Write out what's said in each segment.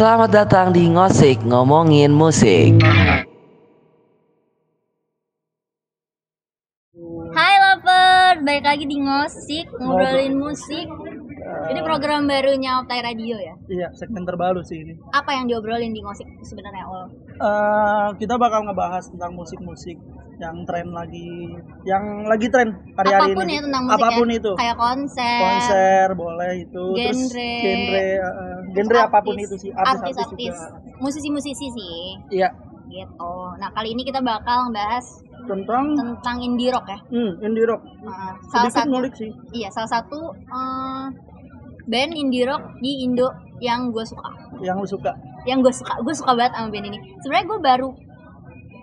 Selamat datang di Ngosik Ngomongin Musik. Hai lover, balik lagi di Ngosik ngobrolin musik. Ini program barunya Optai Radio ya. Iya, segmen terbaru sih ini. Apa yang diobrolin di Ngosik sebenarnya Ol? Eh, kita bakal ngebahas tentang musik-musik yang tren lagi, yang lagi tren hari-hari Apa pun ini. ya tentang musik Apa pun ya. itu. Kayak konser, Konser boleh itu. Terus Genre. genre, eh, genre artis- apa pun itu sih. Artis-artis artis-artis, juga. musisi-musisi sih. Iya, Gitu. Nah kali ini kita bakal ngebahas tentang tentang indie rock ya. hmm, indie rock. Nah, salah satu, ngulik sih. iya salah satu eh, band indie rock di Indo yang gue suka. Yang lu suka. yang gue suka gue suka banget sama band ini sebenarnya gue baru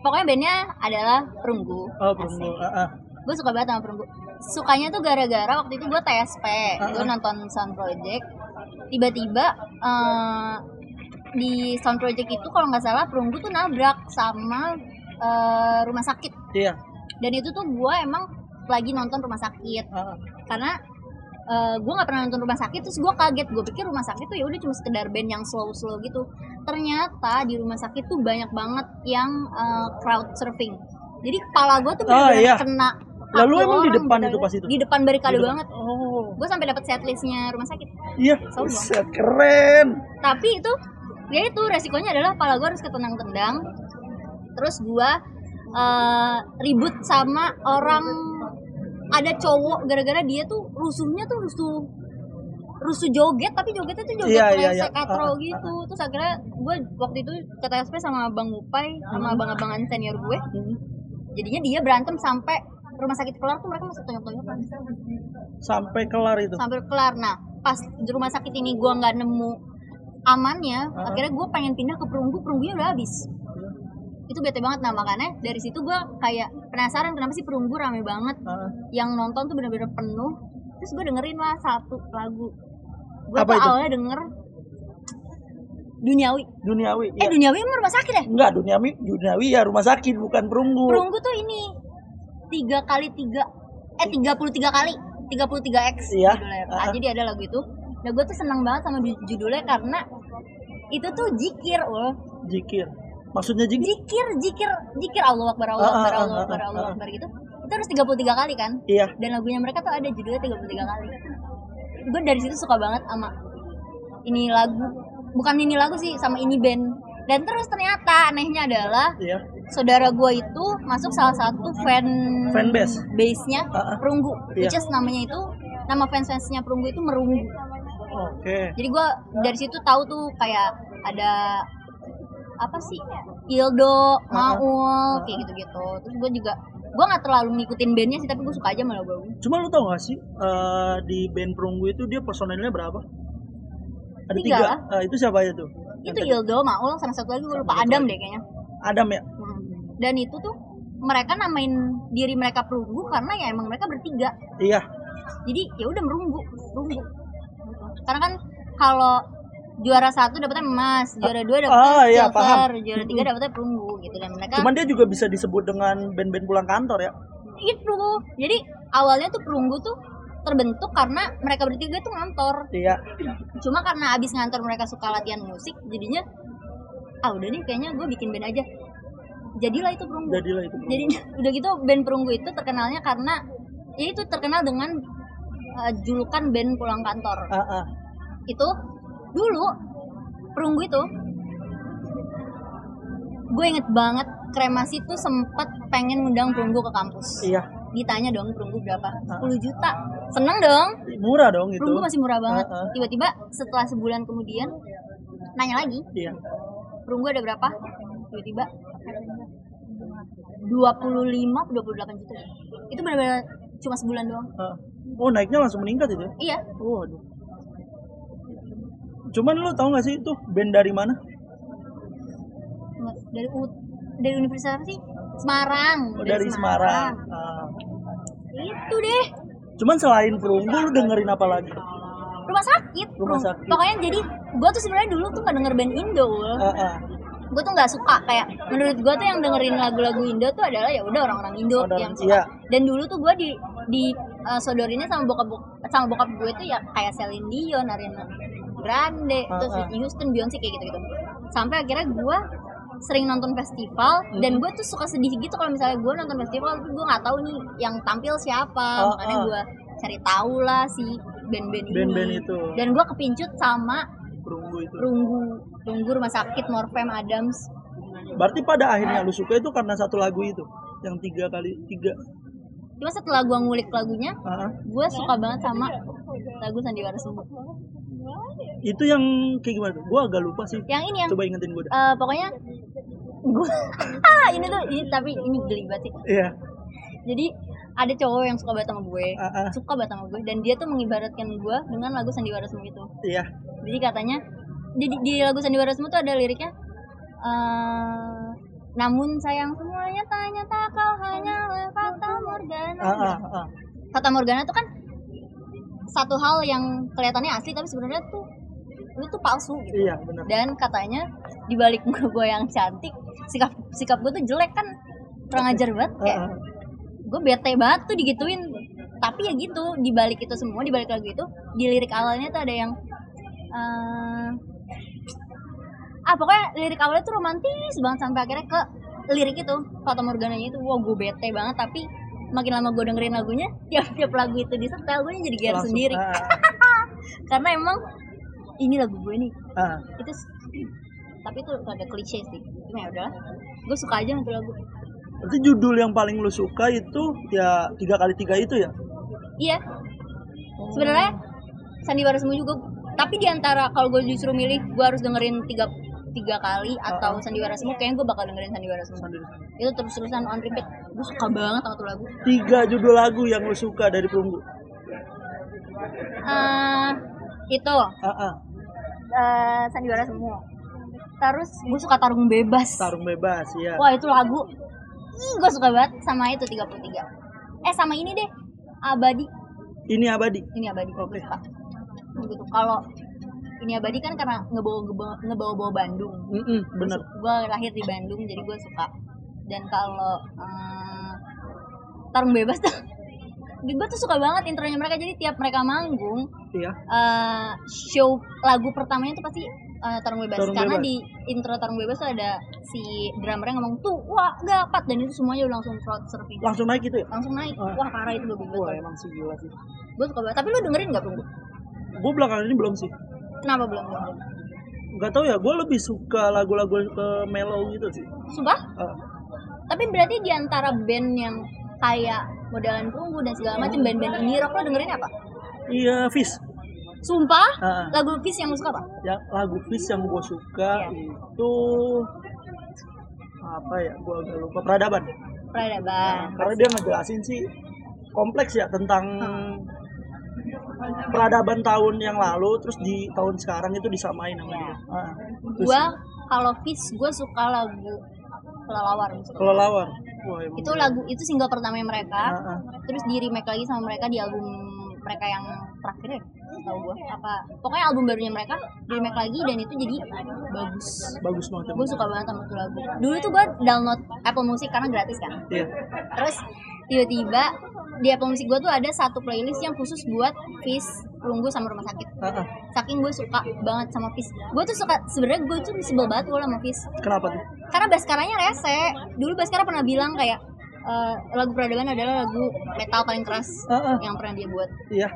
pokoknya bandnya adalah perunggu Oh, perunggu. Ah, ah. gue suka banget sama perunggu sukanya tuh gara-gara waktu itu gue TSP gue Uh-uh. nonton Sound Project tiba-tiba eh, di Sound Project itu kalau nggak salah perunggu tuh nabrak sama eh, rumah sakit Iya. dan itu tuh gue emang lagi nonton rumah sakit Ah, ah. karena eh, gue nggak pernah nonton rumah sakit terus gue kaget gue pikir rumah sakit tuh ya udah cuma sekedar band yang slow slow gitu ternyata di rumah sakit tuh banyak banget yang eh, crowd surfing jadi kepala gue tuh Oh, bener-bener iya. kena Lalu emang di depan itu pas itu? di depan barikade banget Oh. gue sampai dapat setlistnya rumah sakit Iya. Buset, keren. tapi itu ya itu resikonya adalah kepala gue harus ketendang-tendang terus gue eh, ribut sama orang ada cowok gara-gara dia tuh rusuhnya tuh rusuh rusuh joget tapi jogetnya tuh joget iya, rese iya. katro ah, gitu terus akhirnya gue waktu itu ke TSP sama bang Upai sama abang-abangan senior gue jadinya dia berantem sampai rumah sakit kelar tuh mereka masih tonjok-tonjokan Sampai kelar itu. sampai kelar nah pas di rumah sakit ini gue nggak nemu amannya Ah. akhirnya gue pengen pindah ke perunggu perunggunya udah habis itu bete banget nah makanya dari situ gue kayak penasaran kenapa sih perunggu rame banget Ah. yang nonton tuh bener-bener penuh terus gue dengerin lah satu lagu gue tuh itu? awalnya denger duniawi Duniawi. eh iya. duniawi emang rumah sakit ya Enggak, duniawi, duniawi ya rumah sakit bukan perunggu. perunggu tuh ini tiga kali tiga eh tiga puluh tiga kali tiga puluh tiga x Iya. judulnya Nah, Ah. jadi ada lagu itu nah gue tuh seneng banget sama ju- judulnya karena itu tuh jikir ul Jikir. Maksudnya jikir? jikir jikir jikir Allah akbar Allah Ah, ah, akbar ah, Allah ah, akbar ah, Allah ah. akbar gitu itu harus 33 kali kan Iya. dan lagunya mereka tuh ada judulnya 33 kali gue dari situ suka banget sama ini lagu bukan ini lagu sih sama ini band dan terus ternyata anehnya adalah Iya. saudara gue itu masuk salah satu fan Fanbase? base-nya Ah, ah. perunggu Iya. which is namanya itu nama fans fansnya perunggu itu merunggu Oke. jadi gue dari situ tahu tuh kayak ada apa sih Ildo, Maul, kayak gitu-gitu. Terus gue juga gue nggak terlalu ngikutin bandnya sih, tapi gue suka aja malah gue. Cuma lu tau gak sih eh, di band perunggu itu dia personelnya berapa? Ada Tiga tiga. Eh, itu siapa aja tuh? Itu Ildo, Maul, sama satu lagi gue lupa Adam deh kayaknya. Adam ya? Hmm. Dan itu tuh mereka namain diri mereka perunggu karena ya emang mereka bertiga. Iya. Jadi ya udah merunggu, merunggu. Karena kan kalau juara satu dapetnya emas, juara dua dapetnya Ah, iya, silver, paham. juara tiga dapetnya perunggu gitu dan mereka Cuman dia juga bisa disebut dengan band-band pulang kantor ya. itu jadi awalnya tuh perunggu tuh terbentuk karena mereka bertiga tuh ngantor Iya. cuma karena abis ngantor mereka suka latihan musik jadinya ah udah nih kayaknya gue bikin band aja jadilah itu perunggu Jadilah itu. jadi udah gitu band perunggu itu terkenalnya karena ya itu terkenal dengan uh, julukan band pulang kantor Ah, ah. itu dulu perunggu itu gue inget banget kremasi tuh sempet pengen ngundang perunggu ke kampus Iya. ditanya dong perunggu berapa 10 juta seneng dong Murah dong itu. perunggu masih murah banget tiba-tiba setelah sebulan kemudian nanya lagi Iya. perunggu ada berapa tiba-tiba 25 atau 28 juta itu benar-benar cuma sebulan doang. Oh naiknya langsung meningkat itu ya? iya Oh, aduh. Cuman lu tau gak sih itu band dari mana? dari U dari universitas apa sih Semarang Oh, dari Semarang. Ah. itu deh Cuman selain perunggu lu dengerin apa lagi? rumah sakit Rumah sakit. pokoknya jadi gue tuh sebenarnya dulu tuh gak denger band Indo Ul. Ah, ah. gue tuh nggak suka kayak menurut gue tuh yang dengerin lagu-lagu Indo tuh adalah ya udah orang-orang Indo yang suka iya. dan dulu tuh gue di di uh, sodorinnya sama bokap sama bokap gue tuh ya kayak Celine Dion Ariana Grande terus Ah, ah. Whitney Houston Beyonce kayak gitu gitu sampai akhirnya gue sering nonton festival Hmm. dan gue tuh suka sedih gitu kalau misalnya gue nonton festival tapi gue nggak tahu nih yang tampil siapa Ah, makanya ah. gue cari tahu lah si band-band ini Band-band itu. dan gue kepincut sama Perunggu itu. Runggu Runggu Rumah Sakit Morfem Adams Berarti pada akhirnya lu suka itu karena satu lagu itu yang tiga kali tiga. cuma setelah gue ngulik lagunya Ah, ah. gue suka banget sama lagu Sandiwara Sumbu Itu yang kayak gimana tuh? Gua agak lupa sih. yang ini yang Coba ingetin gue deh. eh, pokoknya gue ini tuh ini tapi ini geli banget sih Iya. jadi ada cowok yang suka banget sama gue Ah, ah. suka banget sama gue dan dia tuh mengibaratkan gue dengan lagu Sandiwara Sumbu itu Iya. jadi katanya di, di, lagu Sandiwara Sumbu tuh ada liriknya eh, namun sayang semuanya ternyata kau hanya fata morgana Ah, ah, ah. fata morgana tuh kan satu hal yang kelihatannya asli tapi sebenarnya tuh itu tuh palsu gitu. Iya, benar. dan katanya di balik muka gue yang cantik sikap sikap gue tuh jelek kan? Kurang ajar banget kayak ah. gue bete banget tuh digituin. Tapi ya gitu di balik itu semua di balik lagu itu di lirik awalnya tuh ada yang eh, ah pokoknya lirik awalnya tuh romantis banget sampai akhirnya ke lirik itu Fata Morgananya itu. Wah gue bete banget tapi makin lama gue dengerin lagunya tiap tiap lagu itu disetel gue jadi gear sendiri. karena emang ini lagu gue nih. Ah. itu tapi itu ada klise sih. Cuma ya udahlah gue suka aja untuk lagu. Berarti judul yang paling lu suka itu ya tiga kali tiga itu ya? iya. Sebenarnya sandiwara semua juga tapi di antara kalau gue disuruh milih gue harus dengerin tiga tiga kali atau sandiwara semua kayaknya gue bakal dengerin sandiwara semua itu terus terusan on repeat. Gue suka banget sama tuh lagu. Tiga judul lagu yang lu suka dari Perunggu. Eh, itu. Ah, ah. Eh, sandiwara semua terus gue suka tarung bebas Tarung bebas ya. wah itu lagu gue suka banget sama itu 33 eh sama ini deh abadi Ini abadi. ini abadi Oke. suka gitu kalau ini abadi kan karena ngebawa ngebawa bawa Bandung Mm-mm, bener. gue lahir di Bandung jadi gue suka dan kalau eh, tarung bebas tuh gue tuh suka banget intronya mereka jadi tiap mereka manggung Iya. eh, show lagu pertamanya tuh pasti eh, tarung bebas Tarung karena Bebas. di intro tarung bebas tuh ada si drummernya ngomong tuh wah gapat dan itu semuanya udah langsung crowd surfing Langsung naik itu ya? langsung naik Ah. wah parah itu Wah banget emang sih gila sih. gue suka banget tapi lu dengerin nggak Bung? Gue belakangan ini belum sih. kenapa belum Gak tau ya, gue lebih suka lagu-lagu ke mellow gitu sih. sumpah Ah. tapi berarti di antara band yang kayak modelan Punggu dan segala macam band-band ini rock lo dengerin apa Iya, Fish. sumpah Ah, ah. lagu Kiss yang lu suka apa yang lagu Fish yang gue suka Iya. itu apa ya? Gue agak lupa peradaban. peradaban Karena dia ngejelasin sih kompleks ya tentang peradaban tahun yang lalu terus di tahun sekarang itu disamain sama dia. Ah, terus gua kalau Kiss gue suka lagu kelelawar kelelawar. Wah, itu lagu itu single pertama mereka. Ah, ah. terus di remake lagi sama mereka di album mereka yang terakhir ya tahu gue apa pokoknya album barunya mereka di remake lagi dan itu jadi bagus. Bagus banget. gue suka banget sama tuh lagu. Dulu tuh gue download Apple Music karena gratis kan. Iya. terus tiba-tiba di Apple Music gue tuh ada satu playlist yang khusus buat Fish, Perunggu sama Rumah Sakit Ah, ah. saking gue suka banget sama Fish gue tuh suka sebenarnya gue tuh sebel banget gue sama Fish Kenapa tuh? karena Baskaranya rese dulu Baskara pernah bilang kayak eh, lagu peradaban adalah lagu metal paling keras ah. yang pernah dia buat Iya.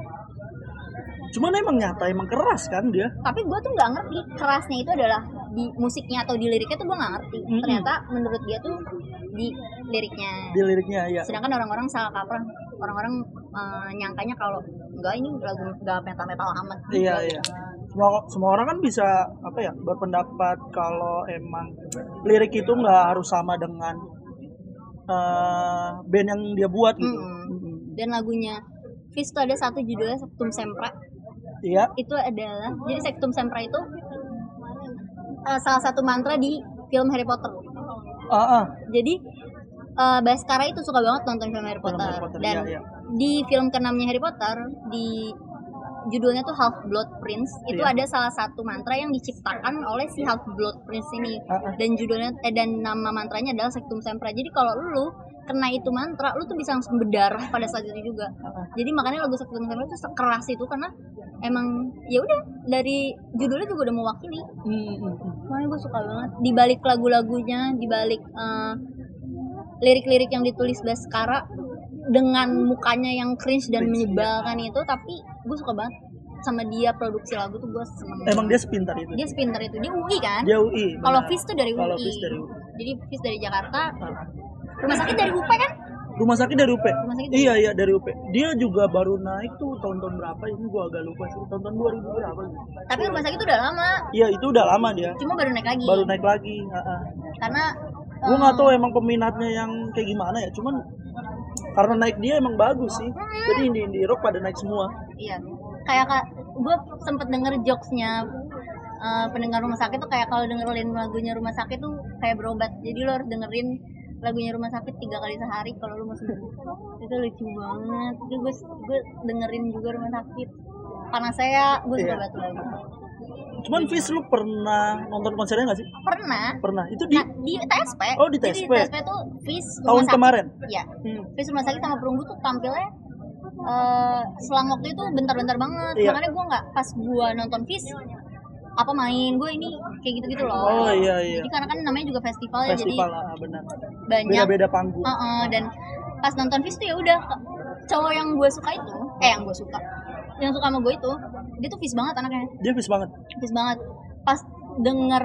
Cuman emang nyata emang keras kan dia. tapi gue tuh nggak ngerti kerasnya itu adalah di musiknya atau di liriknya tuh gue nggak ngerti Mm-mm. ternyata menurut dia tuh di liriknya Di liriknya ya. sedangkan orang-orang salah kaprah orang-orang eh, nyangkanya kalau enggak ini lagu enggak metal metal amat Iya iya. Semua semua orang kan bisa apa ya berpendapat kalau emang lirik itu nggak harus sama dengan eh, band yang dia buat gitu. Mm-mm. Mm-mm. dan lagunya Fis tuh ada satu judulnya Sektum Sempra Iya. itu adalah jadi Sektum Sempra itu eh, salah satu mantra di film Harry Potter Ah, ah. jadi eh Baskara itu suka banget nonton film Harry Film Potter, Harry Potter, dan iya, iya. Di film keenamnya Harry Potter di judulnya tuh Half Blood Prince itu Iya. ada salah satu mantra yang diciptakan oleh si Half Blood Prince ini Ah, ah. dan judulnya eh, dan nama mantranya adalah Sektum Sempra jadi kalau lu kena itu mantra lu tuh bisa langsung berdarah pada saat itu juga ah. jadi makanya lagu Sektum Sempra itu sekeras itu karena emang ya udah dari judulnya juga udah mewakili Hmm, hmm, hmm. makanya gue suka banget di balik lagu-lagunya di balik eh, lirik-lirik yang ditulis Baskara dengan mukanya yang cringe dan Cringe, menyebalkan itu tapi gue suka banget sama dia produksi lagu tuh gue seneng Emang dia sepintar itu. dia sepinter itu dia UI kan Dia UI. kalau. Fis tuh dari UI Kalau Fis dari UI. jadi Fis dari Jakarta Ah. rumah sakit dari UP kan Rumah sakit dari UP. Rumah sakit Iya iya dari UP. Dia juga baru naik tuh tahun-tahun berapa ini gua agak lupa sih. Tahun-tahun 2000 berapa gitu. tapi rumah sakit tuh udah lama Iya itu udah lama dia. cuma baru naik lagi Baru naik lagi. Karena Gua eh, nggak tahu emang peminatnya yang kayak gimana ya. Cuman karena naik dia emang bagus sih. Jadi indie indie rock pada naik semua. Iya. Kayak kak, gue sempet denger jokesnya eh, pendengar rumah sakit tuh kayak kalau dengerin lagunya rumah sakit tuh kayak berobat. Jadi lo harus dengerin lagunya rumah sakit tiga kali sehari kalau lo mau sembuh. Itu lucu banget. Itu gue gue dengerin juga rumah sakit. Karena saya gue suka banget tuh lagu. Cuman Fis lu pernah nonton konsernya nggak sih? Pernah. Pernah. Itu di Nah, di TSP. Oh, di Jadi TSP. di TSP tuh Fis tahun sakit. kemarin. Iya. Hmm. Fis rumah sakit sama perunggu tuh tampilnya eh selang waktu itu bentar-bentar banget. Iya. Makanya gue nggak pas gue nonton Fis apa main gue ini kayak gitu-gitu loh. Oh iya iya. Jadi karena kan namanya juga festival, ya Festival jadi ah, benar. banyak. Beda-beda panggung. Heeh, dan pas nonton Fis tuh ya udah cowok yang gue suka itu, eh yang gue suka, yang suka sama gue itu, dia tuh Fis banget anaknya, Dia Fis banget. Fis banget. Pas denger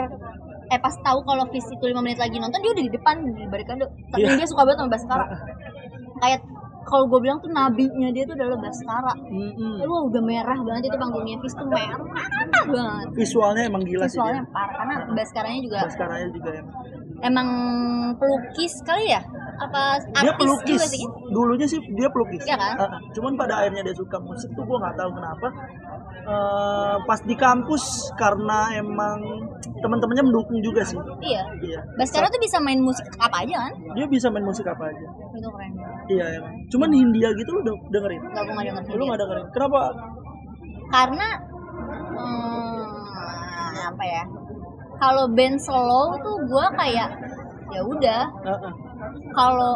eh pas tahu kalau Fis itu lima menit lagi nonton dia udah di depan di barikade. Tapi Iya. dia suka banget sama Baskara. Kayak kalau gue bilang tuh nabinya dia tuh adalah Baskara. Mm-mm. Wah udah merah banget itu panggungnya Fis tuh merah banget. Visualnya emang gila sih Visualnya parah karena Baskaranya juga Baskaranya juga emang. emang pelukis kali ya? Apa Dia pelukis. juga sih? Dulunya sih dia pelukis. Iya kan? Ah. cuman pada akhirnya dia suka musik tuh gua nggak tahu kenapa. Eh, pas di kampus karena emang teman-temannya mendukung juga sih. Iya. Iya. Baskara tuh bisa main musik apa aja kan? Dia bisa main musik apa aja. Itu keren. Iya emang. Cuman Hindia gitu lu udah dengerin. Gak gue gak denger Lu nggak dengerin. Kenapa? Karena hmm, apa ya? Kalau band slow tuh gue kayak ya udah. Ah, ah. Kalau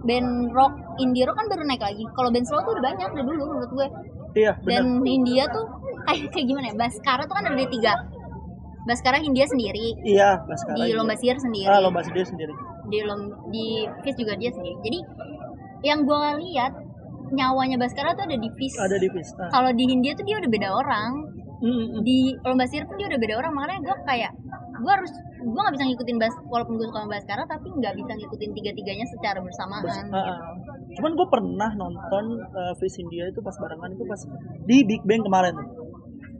band rock indie rock kan baru naik lagi. Kalau band slow tuh udah banyak dari dulu menurut gue. Iya benar. Dan India tuh kayak kayak gimana ya? Baskara tuh kan ada tiga. Baskara Hindia sendiri, Iya, Baskara. di. Lomba Sihir sendiri. Ah, lomba sendiri sendiri. di lom di Fis juga dia sendiri jadi yang gua lihat nyawanya Baskara tuh ada di Fis Ada di Fis. Ah. kalau di Hindia tuh dia udah beda orang Mm, mm, mm. di lomba sihir pun dia udah beda orang makanya gua kayak gua harus gua nggak bisa ngikutin bas walaupun gue suka sama Baskara tapi nggak bisa ngikutin tiga tiganya secara bersamaan Bas- gitu. Cuman gue pernah nonton uh, Fis India itu pas barengan itu pas di Big Bang kemarin.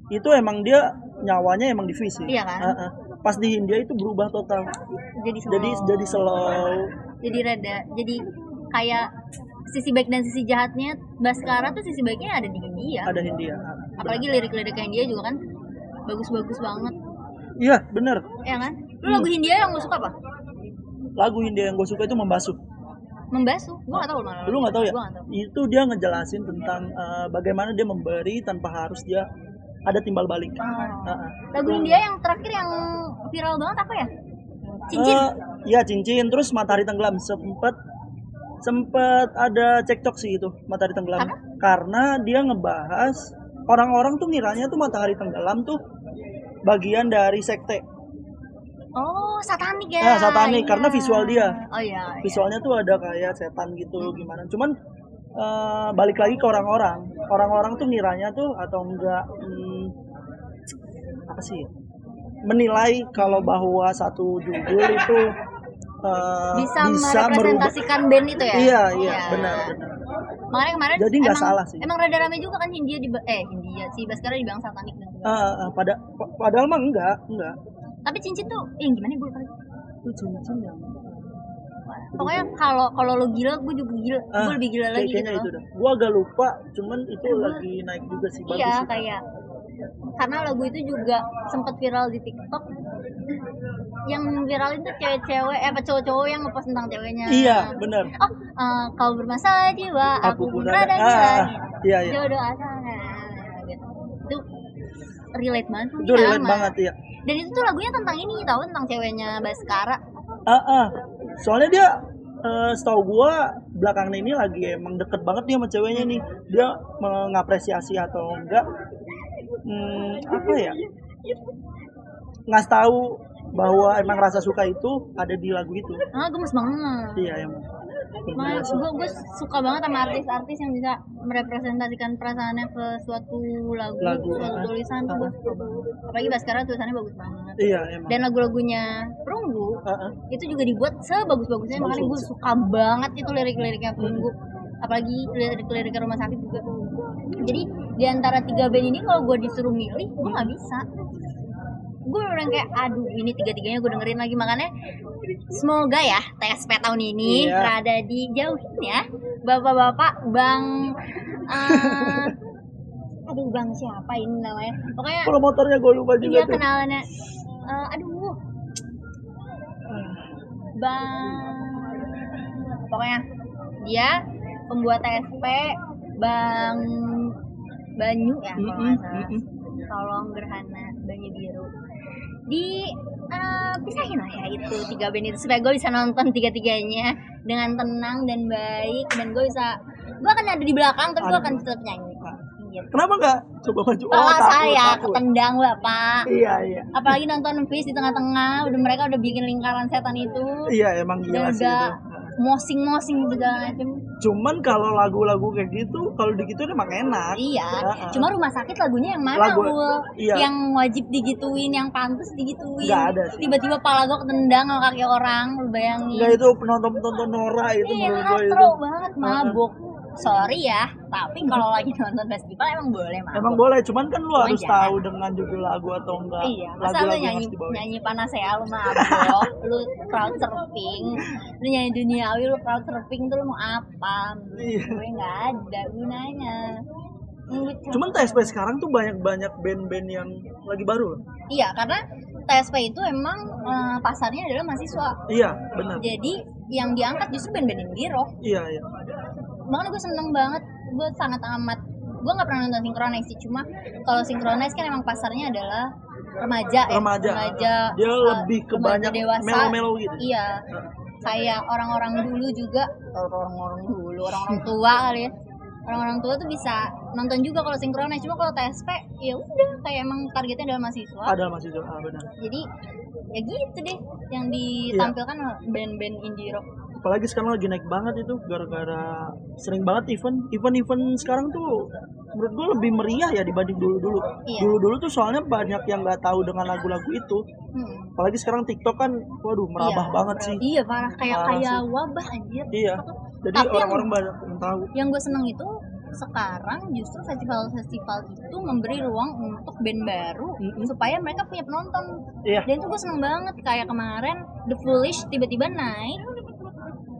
Itu emang dia nyawanya emang di Fis sih. Iya kan? Ah, ah. Pas di India itu berubah total. jadi slow. Jadi jadi slow. jadi rada jadi kayak sisi baik dan sisi jahatnya Baskara tuh sisi baiknya ada di Hindia Ada Hindia. Ah, apalagi lirik-lirik Hindia juga kan bagus-bagus banget Iya bener. ya kan lu Hmm. lagu Hindia yang lu suka apa Lagu Hindia yang gue suka itu membasuh. membasuh gua gak tahu malah Lu nggak tahu ya? gua gak tahu Itu dia ngejelasin tentang uh, bagaimana dia memberi tanpa harus dia ada timbal balik. Oh. Ah. lagu Hindia yang terakhir yang viral banget apa ya cincin Eh, Iya cincin terus matahari tenggelam sempet sempet ada cekcok sih itu matahari tenggelam Karena? karena dia ngebahas orang-orang tuh ngiranya tuh matahari tenggelam tuh bagian dari sekte oh satanik ya Ah, satanik, Iya. karena visual dia. oh iya, iya. visualnya tuh ada kayak setan gitu Hmm. gimana cuman eh, balik lagi ke orang-orang orang-orang tuh ngiranya tuh atau enggak hmm, apa sih ya? menilai kalau bahwa satu judul itu eh, bisa, merubah merepresentasikan band itu ya iya iya benar benar makanya kemarin Jadi nggak emang- salah sih. emang rada rame juga kan Hindia di eh Hindia si Baskara dibilang satanik dan Eh, eh, pada pa- padahal mah enggak enggak tapi cincin tuh yang gimana gue lupa lagi. itu cincin yang pokoknya kalau kalau lo gila gue juga gila Ah, gue lebih gila lagi gitu itu dah gua agak lupa cuman itu lagi naik juga sih bagus iya sih. kayak karena lagu itu juga sempat viral di TikTok yang viral itu cewek-cewek eh apa cowok-cowok yang ngepost tentang ceweknya. Iya benar. Oh eh, kau bermasalah jiwa aku, pun rada ah, ah, iya iya. Jodoh asal gitu itu relate banget itu relate sama. banget ya dan itu tuh lagunya tentang ini tahu tentang ceweknya Baskara. Ah, ah. Soalnya dia eh, setahu gua belakangan ini lagi emang deket banget dia sama ceweknya nih. Dia mengapresiasi atau enggak hmm, apa ya? Ngasih tahu bahwa emang rasa suka itu ada di lagu itu ah gemes banget iya emang Makanya gue gue suka banget sama artis-artis yang bisa merepresentasikan perasaannya ke suatu lagu, Lagu, suatu ah. tulisan tuh gue suka banget. Apalagi Baskara tulisannya bagus banget. iya emang Dan lagu-lagunya Perunggu Heeh. itu juga dibuat sebagus-bagusnya makanya gue suka banget itu lirik-liriknya Perunggu. Apalagi lirik-liriknya Rumah Sakit juga. Jadi di antara tiga band ini kalau gue disuruh milih, gue nggak bisa. Gue bener kayak aduh ini tiga-tiganya gue dengerin lagi. Makanya semoga ya TSP tahun ini Iya. rada dijauhin ya bapak-bapak bang eh, aduh bang siapa ini namanya? Pokoknya promotornya gue lupa juga iya tuh. kenalannya. Eh, aduh. Bang pokoknya dia pembuat TSP bang Banyu ya kalau nggak salah. mm-mm. tolong gerhana Banyu biru di eh, pisahin lah ya itu tiga band itu supaya gue bisa nonton tiga tiganya dengan tenang dan baik dan gue bisa gue akan ada di belakang tapi gue akan tetap nyanyi gitu. kenapa nggak coba maju? Oh Kalau takut saya takut. ketendang bapak iya iya. Apalagi nonton Fish di tengah-tengah udah mereka udah bikin lingkaran setan itu. Iya emang gila sih itu mosing-mosing segala macam cuman kalau lagu-lagu kayak gitu kalau digituin emang enak iya Heeh. cuma rumah sakit lagunya yang mana Lagu- Ul? iya. yang wajib digituin yang pantas digituin Nggak ada sih. tiba-tiba pala gue ketendang sama kaki orang lu bayangin Enggak itu penonton penonton Nora itu iya menurut gue itu banget mabuk sorry ya tapi kalau lagi nonton festival emang boleh mabuk emang boleh cuman kan lu Cuman harus jangan. tahu dengan judul lagu atau enggak Iya, masa lu lagu-lagu yang nyanyi nyanyi panas ya lu mabok, lu crowd surfing, lu nyanyi duniawi, lu crowd surfing tuh lu mau apa? Iya. Gue nggak ada gunanya. Cuman TSP sekarang tuh banyak-banyak band-band yang lagi baru loh. Iya, karena TSP itu emang eh, pasarnya adalah mahasiswa. iya benar Jadi yang diangkat justru band-band indie rock. iya iya Makanya gue seneng banget, gue sangat amat gue nggak pernah nonton synchronize sih cuma kalau synchronize kan emang pasarnya adalah remaja ya Remaja. remaja Dia eh, lebih ke banyak dewasa. melo-melo gitu. iya kayak orang-orang dulu juga orang-orang dulu orang-orang tua kali ya orang-orang tua tuh bisa nonton juga kalau synchronize cuma kalau TSP ya udah kayak emang targetnya adalah mahasiswa ada masih ah, benar jadi ya gitu deh yang Iya. ditampilkan band-band indie rock apalagi sekarang lagi naik banget itu gara-gara sering banget event event-event sekarang tuh menurut gue lebih meriah ya dibanding dulu-dulu. Iya. dulu-dulu tuh soalnya banyak yang nggak tahu dengan lagu-lagu itu. Hmm. apalagi sekarang TikTok kan waduh merabah Iya, banget sih. Iya parah kayak Parah kayak sih. wabah anjir. Iya. Jadi Tapi yang- orang-orang banyak yang tahu. yang gue seneng itu sekarang justru festival-festival itu memberi ruang untuk band baru Mm-mm. supaya mereka punya penonton. Iya. Dan itu gue seneng banget. Kayak kemarin The Foolish tiba-tiba naik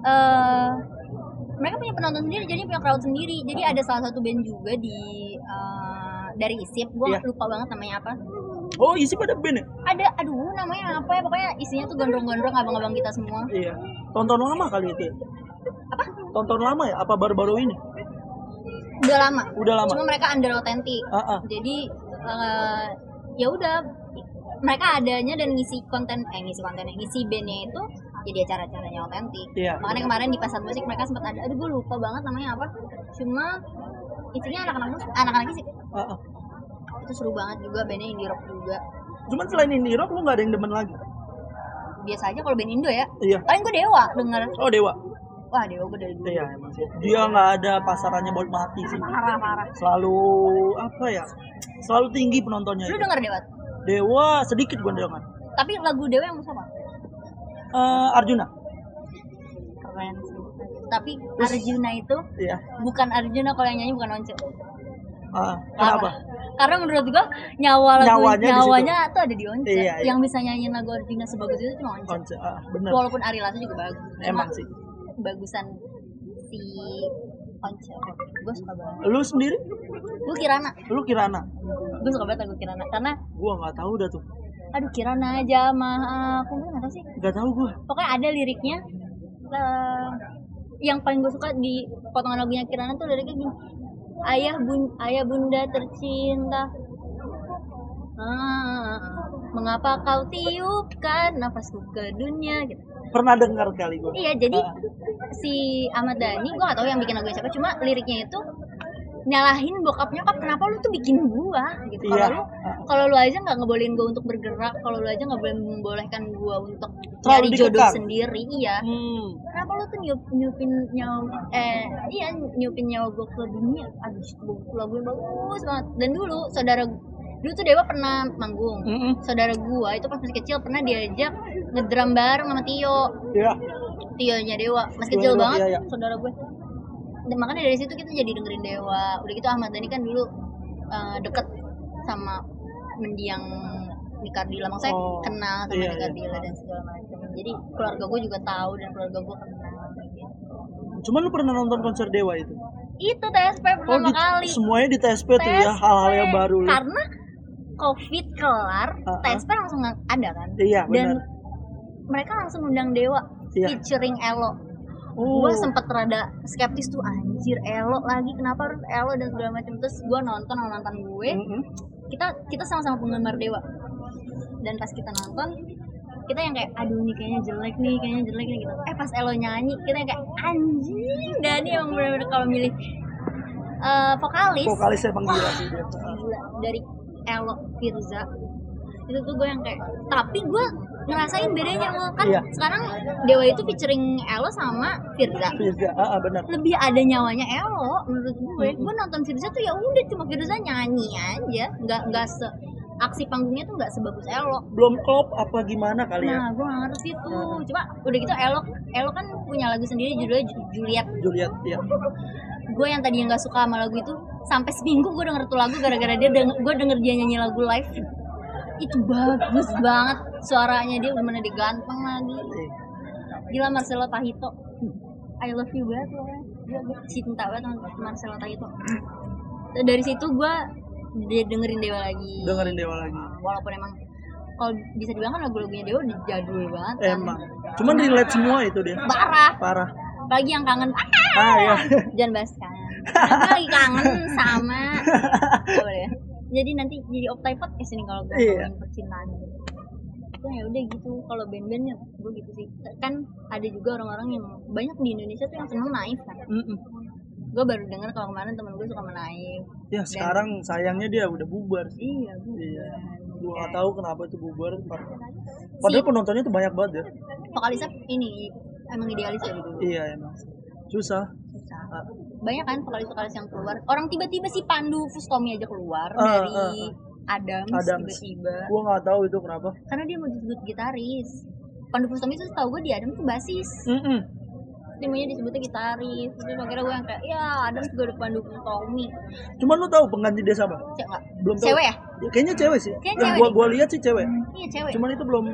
eh mereka punya penonton sendiri jadi punya crowd sendiri. Jadi ada salah satu band juga di eh, dari ISIP. Gue Iya. lupa banget namanya apa. Oh isi pada band ya? Ada aduh namanya apa ya? Pokoknya isinya tuh gondrong-gondrong abang-abang kita semua. Iya. Tonton lama kali itu ya? apa? Tonton lama ya? Apa baru-baru ini? Udah lama. Udah lama? Cuma mereka under authentic. Ah, ah. jadi eh, ya udah mereka adanya dan ngisi konten eh ngisi kontennya ngisi bandnya itu jadi acara-acaranya otentik. Iya. makanya kemarin di pasar musik mereka sempat ada aduh gue lupa banget namanya apa. Cuma isinya anak-anak musik anak-anak musik Ah, ah. itu seru banget juga bandnya indie rock juga. Cuman selain indie rock lu nggak ada yang demen lagi? Biasa aja kalau band Indo ya. Iya. Paling gue dewa denger. Oh dewa. Wah dewa gue dari dulu. Iya emang sih. Dia nggak ada pasarannya buat mati sih. Parah parah. Selalu apa ya selalu tinggi penontonnya lu itu. denger dewa? Dewa sedikit gue dengar tapi lagu dewa yang sama Eh, Arjuna keren sih tapi Arjuna itu iya bukan Arjuna kalau yang nyanyi bukan Once Ah, kenapa Karena menurut gua nyawa lagu Nyawanya di nyawanya, tuh ada di Once. Iya, iya. Yang bisa nyanyiin lagu Arjuna sebagus itu cuma Once. Once, ah, bener Walaupun Ari Lasso juga bagus. emang sih Bagusan si Once. Gue suka banget. lu sendiri Gue Kirana. lu Kirana Gue suka banget lagu Kirana karena gua nggak tahu dah tuh aduh Kirana aja mah aku gue nggak tahu sih. nggak tahu gua Pokoknya ada liriknya eh, yang paling gue suka di potongan lagunya Kirana tuh liriknya gini. Ayah bun ayah bunda tercinta Ah, mengapa kau tiupkan nafasku ke dunia gitu. pernah dengar kali gua Iya, jadi Ah. si Ahmad Dhani, gua gak tahu yang bikin lagunya siapa, cuma liriknya itu nyalahin bokap nyokap kenapa lu tuh bikin gua gitu kalau Iya. lu kalau lu aja nggak ngebolehin gua untuk bergerak kalau lu aja nggak boleh membolehkan gua untuk Terlalu cari jodoh dikekang. sendiri iya Hmm. kenapa lu tuh nyup, nyupin nyawa eh iya nyupin nyawa gua ke dunia aduh shit, lagunya bagus banget dan dulu saudara dulu tuh Dewa pernah manggung Mm-mm. saudara gua itu pas masih kecil pernah diajak ngedrum bareng sama Tio Iya. Tionya Dewa masih Tio kecil Dewa, banget iya, iya. saudara gue dan makanya dari situ kita jadi dengerin Dewa udah gitu Ahmad Dhani kan dulu eh, deket sama mendiang Nikardila maksudnya Oh, kenal sama iya, iya. Nikardila dan segala macam jadi keluarga gue juga tahu dan keluarga gue kenal gitu. Cuman lu pernah nonton konser Dewa itu? itu TSP Oh, pertama di, kali semuanya di TSP tuh ya, TSP. hal-hal yang baru. karena covid kelar Uh-uh. TSP langsung ada kan Iya, dan mereka langsung undang Dewa Iya. featuring Elo Oh. gue sempet rada skeptis tuh anjir Elo lagi kenapa harus Elo dan segala macam terus gue nonton mantan gue Mm-mm. Kita kita sama-sama penggemar Dewa. Dan pas kita nonton kita yang kayak aduh ini kayaknya jelek nih kayaknya jelek nih gitu. Eh pas Elo nyanyi kita yang kayak anjing Dani emang bener-bener kalau milih. Eh, vokalis. Vokalis emang gila sih dia. gila. Dari Elo Firza. Itu tuh gue yang kayak tapi gue ngerasain bedanya lo kan Iya. sekarang Dewa itu featuring Elo sama Firza Firza, ah, ah, benar. lebih ada nyawanya Elo menurut gue gue nonton Firza tuh ya udah cuma Firza nyanyi aja nggak nggak se aksi panggungnya tuh nggak sebagus Elo Belum klop apa gimana kali ya? nah gue nggak ngerti tuh cuma udah gitu Elo Elo kan punya lagu sendiri judulnya Ju- Juliet Juliet, ya. gue yang tadinya nggak suka sama lagu itu sampai seminggu gue denger tuh lagu gara-gara dia denger, gue denger dia nyanyi lagu live itu bagus banget suaranya dia bener dia ganteng lagi. Gila Marcelo Tahito I love you banget loh gue cinta banget sama Marcelo Tahito Terus dari situ gue dia dengerin Dewa lagi. Dengerin Dewa lagi. walaupun emang kalau bisa dibilang kan lagu-lagunya Dewa udah jadul banget kan. Emang. Cuman relate semua itu dia. parah. Parah. apalagi yang kangen. Ah, Ah ya. jangan bahas kangen lagi kangen sama boleh. ya jadi nanti jadi optai podcast ini kalau gue Iya. ngomongin percintaan itu ya udah gitu kalau band-bandnya gue gitu sih kan ada juga orang-orang yang banyak di Indonesia tuh yang seneng naif kan Mm-mm. gue baru dengar kalau kemarin temen gue suka menaif Ya sekarang sayangnya dia udah bubar sih. iya bu Iya. Gua nggak tahu kenapa itu bubar. Padahal penontonnya tuh banyak banget ya. vokalisnya ini emang idealis ya gitu Iya emang. Susah. Banyak kan vokalis-vokalis yang keluar orang tiba-tiba si Pandu Fustomi aja keluar Ah, dari ah, Adams, Adams. tiba-tiba Gua nggak tahu itu kenapa. karena dia mau disebut gitaris Pandu Fustomi itu tau gue di Adams tuh basis Mm-mm. dia maunya disebutnya gitaris terus akhirnya gue yang kayak ya Adams juga ada Pandu Fustomi Cuman lu tahu pengganti dia siapa? cewek Belum tahu. cewek ya Ya, kayaknya cewek sih. Kayaknya yang cewek gua deh. gua lihat sih cewek. iya cewek Cuman itu belum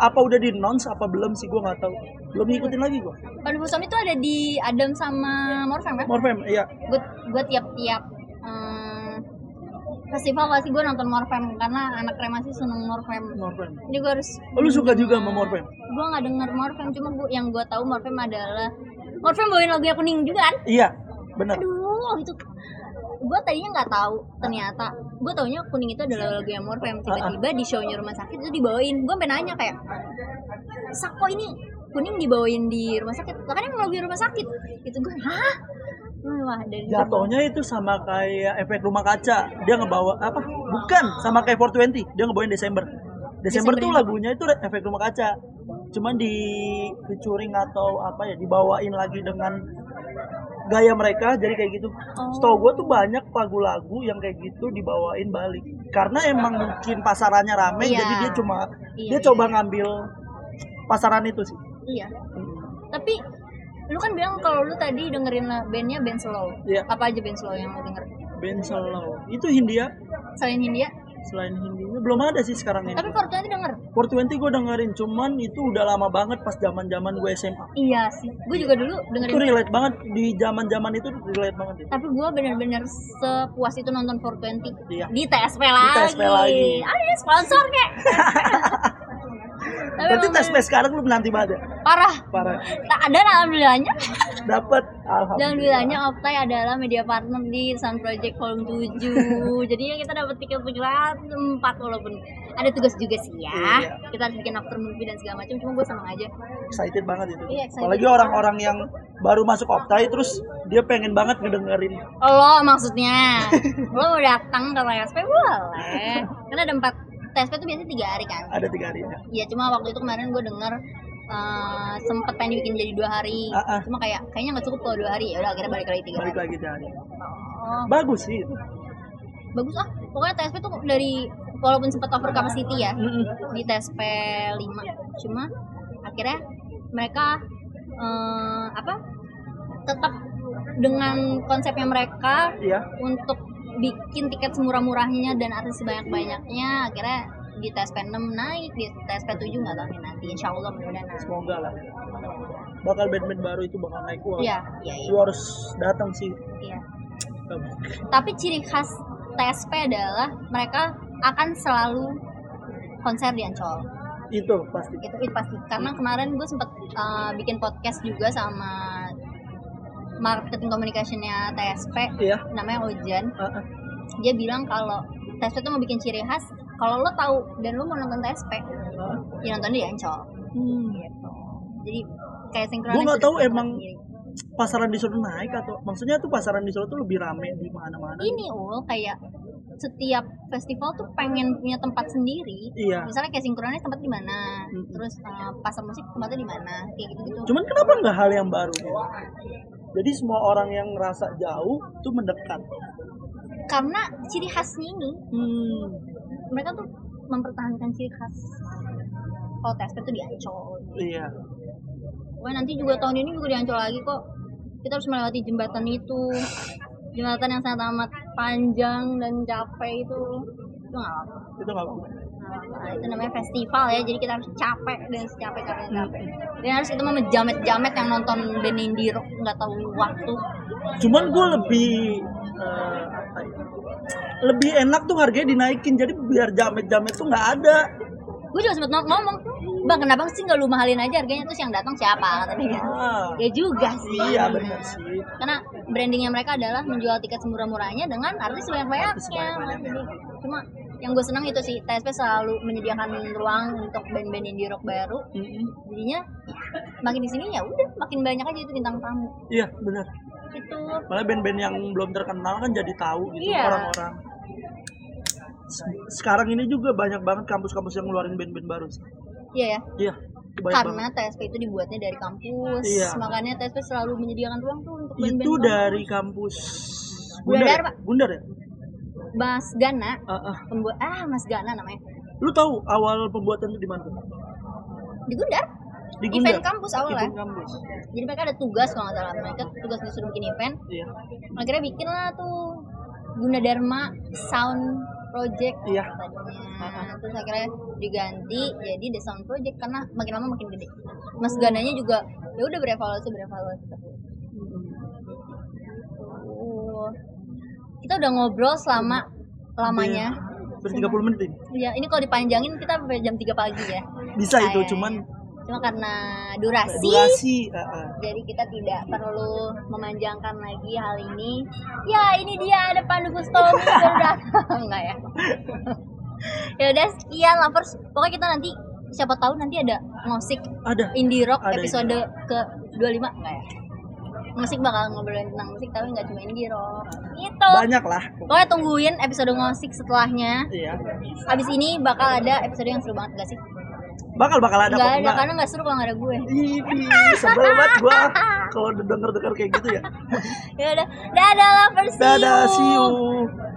apa udah di announce apa belum sih gua nggak tahu. Belum ngikutin lagi gua. Pandu Fustomi itu ada di Adams sama Morfem kan Morfem, iya. gue gue tiap-tiap eh, festival pasti gue nonton Morfem karena anak kremasi seneng Morfem Morfem. jadi gue harus Oh, lu suka juga sama Morfem? gue nggak denger Morfem cuma gua, yang gue tahu Morfem adalah Morfem bawain lagunya kuning juga kan Iya, benar. aduh itu gue tadinya nggak tahu ternyata gue taunya kuning itu adalah lagu yang Morfem tiba-tiba di shownya rumah sakit itu dibawain gue sampai nanya kayak Sako ini kuning dibawain di rumah sakit kan emang lagu di rumah sakit itu gue hah wah dari Jatuhnya itu sama kayak efek rumah kaca. Dia ngebawa apa? Bukan, sama kayak 420. Dia ngebawain Desember. Desember, Desember tuh lagunya itu efek rumah kaca. Cuman di featuring atau apa ya, dibawain lagi dengan gaya mereka jadi kayak gitu. Oh. Setahu gue tuh banyak lagu-lagu yang kayak gitu dibawain balik. Karena emang mungkin pasarannya rame Iya. jadi dia cuma Iya, dia iya. coba ngambil pasaran itu sih. Iya. Tapi lu kan bilang kalau lu tadi dengerin bandnya band slow. Iya. Apa aja band slow yang lu denger? Band slow. Itu Hindia. Selain Hindia, Selain Hindinya belum ada sih sekarang ini. tapi Fortuna itu denger. 420 gue dengerin cuman itu udah lama banget pas zaman zaman gue SMA Iya sih. Gue juga dulu itu dengerin. relate banget di zaman zaman itu relate banget ya. Tapi gue bener-bener sepuas itu nonton 420 Iya. di TSP lagi. TSP lagi. Ayo sponsor kek. Tapi berarti tes tes sekarang lu menanti banget ya? Parah. parah. Tak ada alhamdulillahnya. dapat Alhamdulillahnya Optai adalah media partner di Sun Project Volume 7 Jadi ya kita dapat tiket berat 4 walaupun ada tugas juga sih ya. Iya. Kita harus bikin after movie dan segala macam Cuma gue seneng aja. Excited banget itu. Iya, excited. apalagi orang-orang yang baru masuk Optai terus dia pengen banget ngedengerin. Lo maksudnya? Lo mau datang ke TSP boleh. Karena ada 4 TSP tuh biasanya 3 hari kan? Ada tiga harinya Iya cuma waktu itu kemarin gue denger eh, sempet pengen dibikin jadi dua hari. Ah, ah. cuma kayak kayaknya nggak cukup kalau dua hari. Ya udah akhirnya balik lagi tiga balik hari. lagi tiga hari. Oh, bagus sih. Itu. bagus ah. Pokoknya TSP tuh dari walaupun sempat over capacity ya Mm-mm. di TSP 5 cuma akhirnya mereka eh, apa tetap dengan konsepnya mereka iya. untuk bikin tiket semurah-murahnya dan artis sebanyak-banyaknya akhirnya di TSP 6 naik di TSP 7 nggak tahu nih nanti insya Allah mudah-mudahan naik. Semoga lah. Bakal band-band baru itu bakal naik wah. Iya iya iya, lu harus datang sih. Iya. tapi ciri khas TSP adalah mereka akan selalu konser di Ancol. Itu pasti. Itu, itu pasti. Karena kemarin gue sempet uh, bikin podcast juga sama marketing communicationnya TSP iya namanya Ojan Ah, ah. dia bilang kalau TSP tuh mau bikin ciri khas kalau lo tahu dan lo mau nonton TSP Ah. ya nonton di Ancol Hmm. gitu jadi kayak sinkronis Gua nggak udah tahu emang sendiri. pasaran di Solo naik atau maksudnya tuh pasaran di Solo tuh lebih rame di mana-mana ini ul kayak setiap festival tuh pengen punya tempat sendiri iya misalnya kayak sinkronis tempat di mana Mm-mm. terus uh, pasar musik tempatnya di mana kayak gitu gitu cuman kenapa nggak hal yang baru jadi semua orang yang ngerasa jauh tuh mendekat. Karena ciri khasnya ini. Hmm. mereka tuh mempertahankan ciri khas kalau TSP tuh di Ancol. Iya. Wah nanti juga tahun ini juga di Ancol lagi kok. Kita harus melewati jembatan itu. Jembatan yang sangat amat panjang dan capek itu. Itu nggak apa itu nggak apa-apa Nah, itu namanya festival ya jadi kita harus capek dan secapek capek capek dan harus itu mah jamet jamet yang nonton band indie rock nggak tahu waktu. Cuman gue lebih apa ya, lebih enak tuh harganya dinaikin jadi biar jamet-jamet tuh nggak ada. Gue juga sempet ngom- ngomong bang kenapa sih nggak lu mahalin aja harganya? Terus yang datang siapa? kata dia. Ah, ya juga sih. Iya benar sih. Karena brandingnya mereka adalah menjual tiket semurah-murahnya dengan artis sebanyak-banyaknya. cuma yang gue senang itu sih TSP selalu menyediakan ruang untuk band-band indie rock baru Mm-mm. jadinya makin di sini ya udah makin banyak aja itu bintang tamu iya benar itu malah band-band yang belum terkenal kan jadi tahu gitu Iya. orang-orang Se- sekarang ini juga banyak banget kampus-kampus yang ngeluarin band-band baru sih. iya ya iya karena banget. TSP itu dibuatnya dari kampus Iya. makanya TSP selalu menyediakan ruang tuh untuk band-band itu dari kampus Gundar, ya? Pak. Gundar ya Mas Gana. Ah, ah. pembuat ah Mas Gana namanya. Lu tahu awal pembuatan itu di mana? Di Gundar. Di event Gundar? kampus awalnya event kampus. Jadi mereka ada tugas kalau nggak salah. Mereka tugas disuruh bikin event. Iya. Akhirnya bikin lah tuh Gunadarma Sound Project iya. tadinya terus akhirnya diganti jadi The Sound Project karena makin lama makin gede. Mas Gananya juga ya udah berevaluasi berevaluasi. Oh. Kita udah ngobrol selama lamanya. ber 30 menit. Ini ya ini kalau dipanjangin kita sampai jam 3 pagi ya. Bisa itu Kayaknya. cuman cuma karena durasi, durasi ah, ah. jadi kita tidak perlu memanjangkan lagi hal ini. Ya ini dia ada Pandu datang. Enggak ya? Ya udah sekian lovers pokoknya kita nanti siapa tahu nanti ada musik ada. indie rock Ada episode ke 25 enggak ya musik bakal ngobrolin tentang musik tapi nggak cuma indie rock gitu. Banyak lah. Pokoknya tungguin episode musik setelahnya. Iya. Habis ini bakal ada episode yang seru banget gak sih? Bakal bakal ada nggak ada karena nggak seru kalau nggak ada gue. Ih, sebel banget gua kalau denger-denger kayak gitu ya. ya udah. Dadah lovers. Dadah, see you.